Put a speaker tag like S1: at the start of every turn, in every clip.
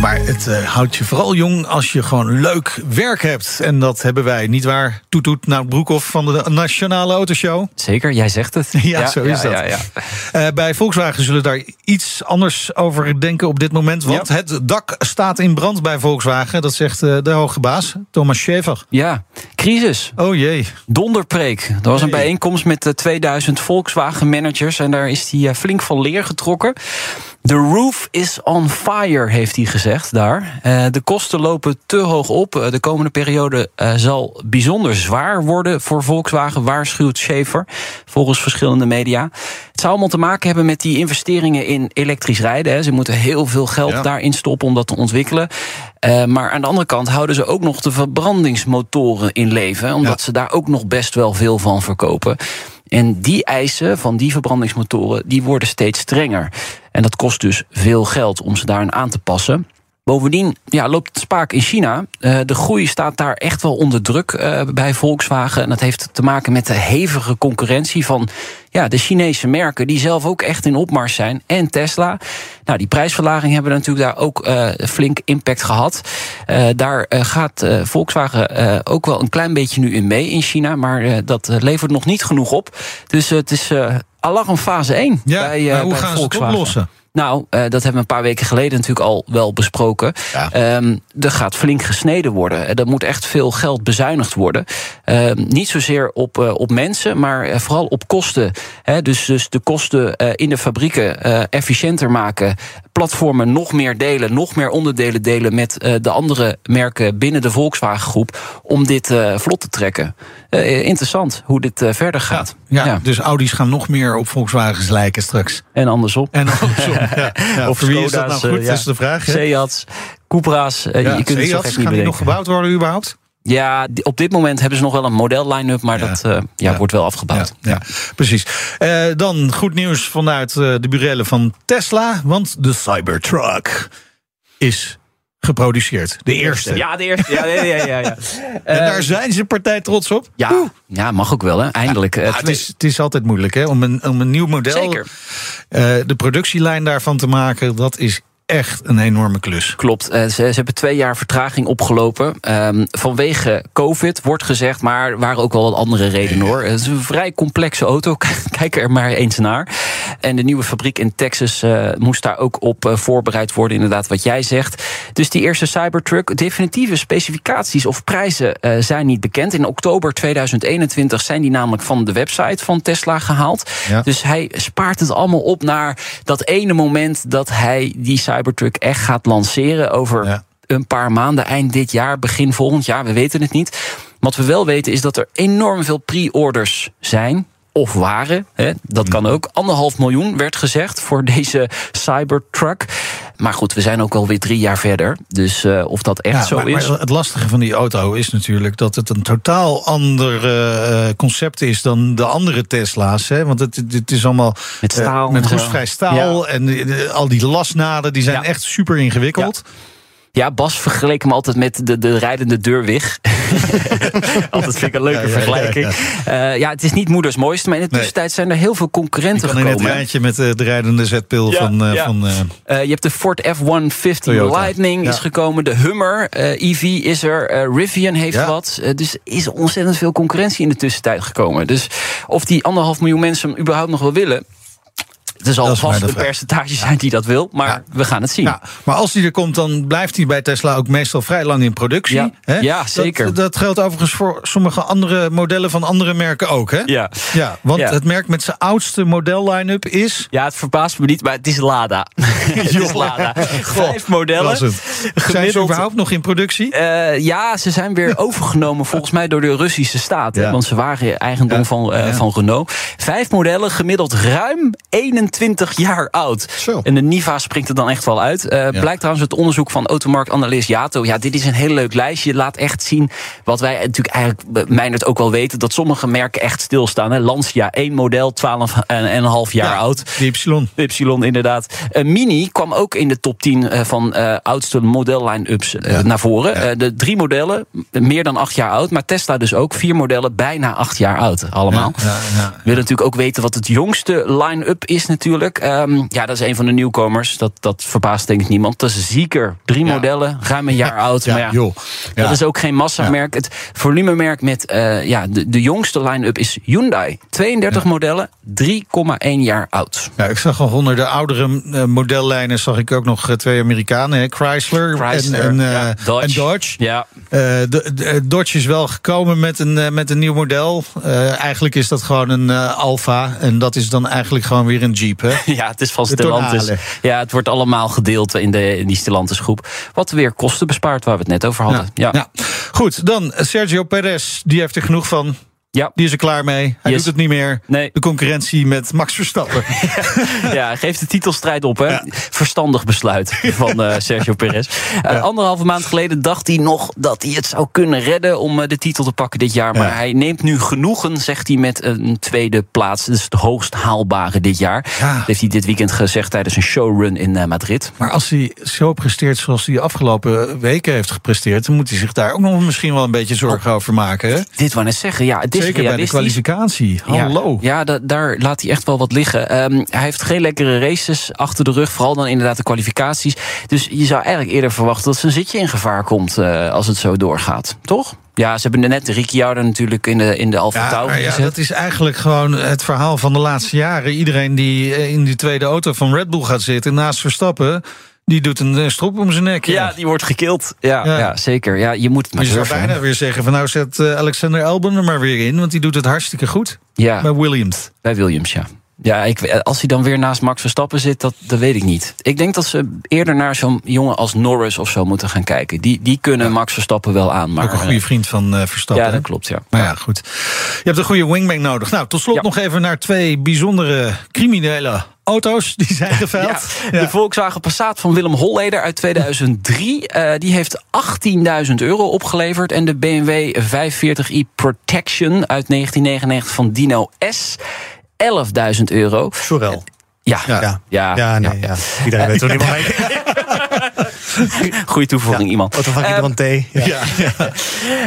S1: Maar het uh, houdt je vooral jong als je gewoon leuk werk hebt. En dat hebben wij, niet waar? Toet toet naar Broekhoff van de Nationale Autoshow.
S2: Zeker, jij zegt het.
S1: ja, zo is dat. Ja, uh, bij Volkswagen zullen daar iets anders over denken op dit moment. Want het dak staat in brand bij Volkswagen. Dat zegt uh, de hoge baas, Thomas Schäfer.
S2: Ja, crisis.
S1: Oh jee.
S2: Donderpreek. Er was een bijeenkomst met 2000 Volkswagen managers. En daar is hij flink van leer getrokken. The roof is on fire, heeft hij gezegd daar. Uh, de kosten lopen te hoog op. Uh, de komende periode uh, zal bijzonder zwaar worden voor Volkswagen, waarschuwt Schaefer, volgens verschillende media. Het zou allemaal te maken hebben met die investeringen in elektrisch rijden. Hè. Ze moeten heel veel geld ja. daarin stoppen om dat te ontwikkelen. maar aan de andere kant houden ze ook nog de verbrandingsmotoren in leven, omdat ja. ze daar ook nog best wel veel van verkopen. En die eisen van die verbrandingsmotoren die worden steeds strenger. En dat kost dus veel geld om ze daarin aan te passen. Bovendien ja, loopt het spaak in China. Uh, de groei staat daar echt wel onder druk uh, bij Volkswagen. En dat heeft te maken met de hevige concurrentie van ja, de Chinese merken... die zelf ook echt in opmars zijn. En Tesla. Nou, die prijsverlaging hebben natuurlijk daar ook uh, flink impact gehad. daar gaat Volkswagen ook wel een klein beetje nu in mee in China. Maar dat levert nog niet genoeg op. Dus het is alarm fase 1
S1: ja,
S2: bij,
S1: maar hoe
S2: bij
S1: gaan ze het
S2: Volkswagen.
S1: oplossen?
S2: Nou, uh, dat hebben we een paar weken geleden natuurlijk al wel besproken.
S1: Ja.
S2: Um, er gaat flink gesneden worden. Er moet echt veel geld bezuinigd worden. Uh, niet zozeer op, uh, op mensen, maar vooral op kosten. He, dus, dus de kosten in de fabrieken efficiënter maken. Platformen nog meer delen, nog meer onderdelen delen met de andere merken binnen de Volkswagen groep. Om dit vlot te trekken. interessant hoe dit verder gaat.
S1: Ja, ja, ja, dus Audi's gaan nog meer op Volkswagens lijken straks.
S2: En andersom.
S1: En andersom. Ja, ja.
S2: Of
S1: wie is dat nou goed? Dat is de vraag.
S2: Seats, Cupra's,
S1: Ja,
S2: je kunt het zo
S1: Seats,
S2: gek niet
S1: gaan die nog gebouwd worden überhaupt?
S2: Ja, op dit moment hebben ze nog wel een model line-up, maar
S1: Ja.
S2: dat uh, ja,
S1: Ja.
S2: wordt wel afgebouwd.
S1: Ja, ja, precies. Eh, dan goed nieuws vanuit eh, de burelen van Tesla. Want de Cybertruck is geproduceerd. De eerste.
S2: Ja, de eerste. Ja, ja, ja. ja, ja.
S1: En
S2: Eh,
S1: daar zijn ze partij trots op.
S2: ja, ja, mag ook wel, hè? Eindelijk. eh,
S1: het, is, het is altijd moeilijk hè? Om, een, om een nieuw model,
S2: Zeker.
S1: eh, de productielijn daarvan te maken. Dat is echt een enorme klus.
S2: Klopt. Eh, ze, ze hebben twee jaar vertraging opgelopen. Ehm, vanwege COVID wordt gezegd, maar waren ook wel wat andere redenen hoor. Het is een vrij complexe auto. Kijk er maar eens naar. En de nieuwe fabriek in Texas eh, moest daar ook op eh, voorbereid worden, inderdaad, wat jij zegt. Dus die eerste Cybertruck, definitieve specificaties of prijzen zijn niet bekend. In oktober 2021 zijn die namelijk van de website van Tesla gehaald.
S1: Ja.
S2: Dus hij spaart het allemaal op naar dat ene moment dat hij die Cybertruck echt gaat lanceren over
S1: Ja.
S2: een paar maanden, eind dit jaar, begin volgend jaar. We weten het niet. Wat we wel weten is dat er enorm veel pre-orders zijn. Of waren, hè, dat kan ook. Anderhalf miljoen werd gezegd voor deze Cybertruck. Maar goed, we zijn ook alweer drie jaar verder. Dus eh, of dat echt
S1: Ja,
S2: zo
S1: maar,
S2: is.
S1: maar het lastige van die auto is natuurlijk dat het een totaal ander eh, concept is dan de andere Tesla's. Hè? Want het, het is allemaal
S2: Met staal
S1: eh, met
S2: en zo.
S1: roestvrij staal. En al die lasnaden die zijn
S2: Ja.
S1: echt super ingewikkeld.
S2: Ja, Bas vergeleek hem altijd met de, de rijdende deurwig. altijd vind ik een leuke
S1: Ja, ja, ja,
S2: vergelijking. Ja, ja, het is niet moeders mooiste, maar in de
S1: Nee.
S2: tussentijd zijn er heel veel
S1: Je
S2: concurrenten
S1: kan in het
S2: gekomen.
S1: rijtje met eh, de rijdende zetpil
S2: Ja,
S1: van... eh,
S2: ja.
S1: van eh,
S2: Eh, je hebt de Ford F-150
S1: Toyota.
S2: Lightning
S1: Ja.
S2: is gekomen. De Hummer eh, EV is er. eh, Rivian heeft
S1: Ja.
S2: wat. Eh, dus er is ontzettend veel concurrentie in de tussentijd gekomen. Dus of die anderhalf miljoen mensen hem überhaupt nog wel willen... Er zal vast een percentage zijn die dat wil. Maar
S1: Ja.
S2: we gaan het zien.
S1: ja, maar als die er komt, dan blijft hij bij Tesla ook meestal vrij lang in productie.
S2: Ja.
S1: Hè?
S2: Ja, zeker.
S1: Dat, geldt overigens voor sommige andere modellen van andere merken ook. Hè?
S2: Ja.
S1: Ja, want het merk met zijn oudste model-line-up is...
S2: Ja, het verbaast me niet, maar het is Lada. het is Lada. Vijf modellen.
S1: Zijn ze überhaupt nog in productie?
S2: Eh, ja, ze zijn weer overgenomen volgens mij door de Russische staat. hè. Want ze waren eigendom
S1: Ja,
S2: van, eh,
S1: ja.
S2: van Renault. Vijf modellen, gemiddeld ruim 26 jaar oud.
S3: Zo.
S2: En de Niva springt er dan echt wel uit. Uh, Blijkt trouwens het onderzoek van automarktanalist Jato. Ja, dit is een heel leuk lijstje. Laat echt zien wat wij natuurlijk eigenlijk, Meijnerd ook wel weten... dat sommige merken echt stilstaan. Hè. Lancia, één model, 12 en een half jaar
S1: Ja,
S2: oud.
S1: de Y.
S2: De Y, inderdaad. Eh, Mini kwam ook in de top 10 eh, van eh, oudste model-line-ups eh, naar voren. Eh, de drie modellen, meer dan acht jaar oud. Maar Tesla dus ook. Vier modellen, bijna acht jaar oud allemaal.
S1: Ja, ja.
S2: We willen natuurlijk ook weten wat het jongste line-up is natuurlijk. Ehm, ja, dat is een van de nieuwkomers. Dat, dat verbaast denk ik niemand. Dat is Zieker. Drie modellen, ruim een jaar oud.
S1: Ja,
S2: maar ja,
S1: joh. Ja.
S2: Dat is ook geen massamerk. Het volumemerk met eh, ja, de, de jongste line-up is Hyundai. 32 modellen, 3,1 jaar oud.
S1: Ja, ik zag al onder de oudere modellijnen zag ik ook nog twee Amerikanen, hè, Chrysler,
S2: Chrysler,
S1: en, en, eh,
S2: ja, Dodge.
S1: en Dodge.
S2: Ja,
S1: Eh, de, de- Dodge is wel gekomen met een, eh, met een nieuw model. Eh, eigenlijk is dat gewoon een eh, Alfa. En dat is dan eigenlijk gewoon weer een Jeep. Hè?
S2: Ja, het is van Stellantis. Ja, het wordt allemaal gedeeld in, de, in die Stellantis groep. Wat weer kosten bespaart, waar we het net over hadden. Ja, ja.
S1: Goed, dan eh, Sergio Perez. Die heeft er genoeg van. Die is er klaar mee. Hij
S2: Yes.
S1: doet het niet meer.
S2: Nee.
S1: De concurrentie met Max Verstappen.
S2: Ja, geeft de titelstrijd op, hè? Verstandig besluit van eh, Sergio Perez. Eh, Anderhalve maand geleden dacht hij nog dat hij het zou kunnen redden om eh, de titel te pakken dit jaar. Maar
S1: Ja.
S2: hij neemt nu genoegen, zegt hij, met een tweede plaats. Dat is het hoogst haalbare dit jaar.
S1: Ja.
S2: Dat heeft hij dit weekend gezegd tijdens een showrun in Madrid.
S1: maar als hij zo presteert zoals hij de afgelopen weken heeft gepresteerd... dan moet hij zich daar ook nog misschien wel een beetje zorgen over maken. Hè?
S2: Dit wou net zeggen, ja, is
S1: Zeker bij de kwalificatie. Hallo.
S2: Ja, ja da- daar laat hij echt wel wat liggen. Ehm, hij heeft geen lekkere races achter de rug. Vooral dan inderdaad de kwalificaties. Dus je zou eigenlijk eerder verwachten dat zijn zitje in gevaar komt. eh, als het zo doorgaat. Toch? Ja, ze hebben net Ricciardo natuurlijk in de, in de Alfa Tauri
S1: ja,
S2: gezet.
S1: dat is eigenlijk gewoon het verhaal van de laatste jaren. Iedereen die eh, in die tweede auto van Red Bull gaat zitten naast Verstappen... die doet een eh, strop om zijn nek.
S2: Ja, die wordt gekild. Ja,
S1: Ja.
S2: ja. zeker. Ja, je moet het maar
S1: je zou bijna weer zeggen van nou zet eh, Alexander Albon er maar weer in... want die doet het hartstikke goed
S2: Ja,
S1: bij Williams.
S2: bij Williams, ja. Ja, ik, als hij dan weer naast Max Verstappen zit, dat, dat weet ik niet. Ik denk dat ze eerder naar zo'n jongen als Norris of zo moeten gaan kijken. Die, die kunnen Max Verstappen wel aan. Maar,
S1: Ook een goede vriend van eh, Verstappen.
S2: Ja, dat klopt, ja.
S1: Maar ja, goed. Je hebt een goede wingman nodig. Nou, tot slot
S2: Ja.
S1: nog even naar twee bijzondere criminele auto's die zijn geveild.
S2: Ja, De Volkswagen Passat van Willem Holleder uit 2003. eh, die heeft 18.000 euro opgeleverd. En de BMW 540i Protection uit 1999 van Dino S. 11.000 euro.
S3: Sorel.
S2: Ja,
S1: Ja.
S3: Ja.
S2: ja,
S3: Ja, nee, ja. Iedereen weet hoe niemand heet.
S2: goede toevoeging, iemand.
S3: Auto van iemand thee. Ja.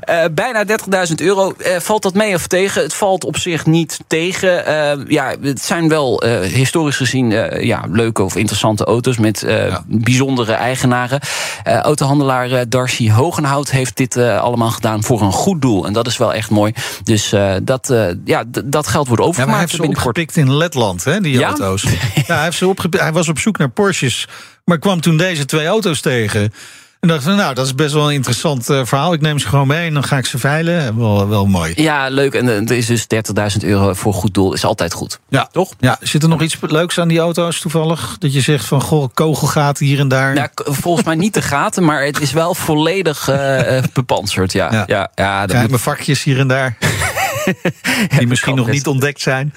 S2: Eh, bijna 30.000 euro. Eh, valt dat mee of tegen? Het valt op zich niet tegen. Eh, ja, het zijn wel eh, historisch gezien eh, ja, leuke of interessante auto's met eh,
S1: Ja.
S2: bijzondere eigenaren. Eh, autohandelaar eh, Darcy Hogenhout heeft dit eh, allemaal gedaan voor een goed doel. En dat is wel echt mooi. Dus eh, dat, eh, ja, dat geld wordt
S1: Ja, maar hij
S2: overgemaakt
S1: heeft ze
S2: binnenkort.
S1: opgepikt in Letland, hè, die
S2: Ja?
S1: auto's. Ja, hij, heeft ze opgepikt. hij was op zoek naar Porsches, maar kwam toen deze twee auto's tegen. En dacht van, nou, dat is best wel een interessant eh, verhaal. Ik neem ze gewoon mee en dan ga ik ze veilen. Wel, wel mooi.
S2: Ja, leuk. En eh, er is dus 30.000 euro voor goed doel. Is altijd goed.
S1: Ja,
S2: Toch?
S1: Ja, zit er nog iets leuks aan die auto's toevallig? Dat je zegt van, goh, kogelgaten hier en daar.
S2: Nou, volgens mij niet de gaten, maar het is wel volledig eh, bepanserd. Ja,
S1: Ja.
S2: ja. ja, dat moet-
S1: vakjes hier en daar. die misschien nog niet ontdekt zijn.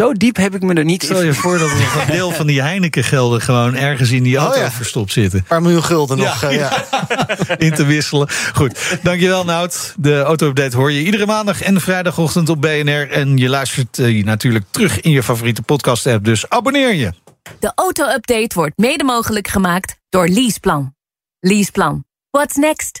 S2: Zo diep heb ik me er niet
S1: Stel je voor dat er nog een deel van die Heineken-gelden gewoon ergens in die auto
S3: ja.
S1: verstopt zitten.
S3: Een paar miljoen gulden
S1: Ja.
S3: nog. eh, ja.
S1: in te wisselen. Goed, dankjewel Nout. De auto-update hoor je iedere maandag en vrijdagochtend op BNR. En je luistert eh, natuurlijk terug in je favoriete podcast-app. Dus abonneer je.
S4: De auto-update wordt mede mogelijk gemaakt door Leaseplan. Leaseplan. What's next?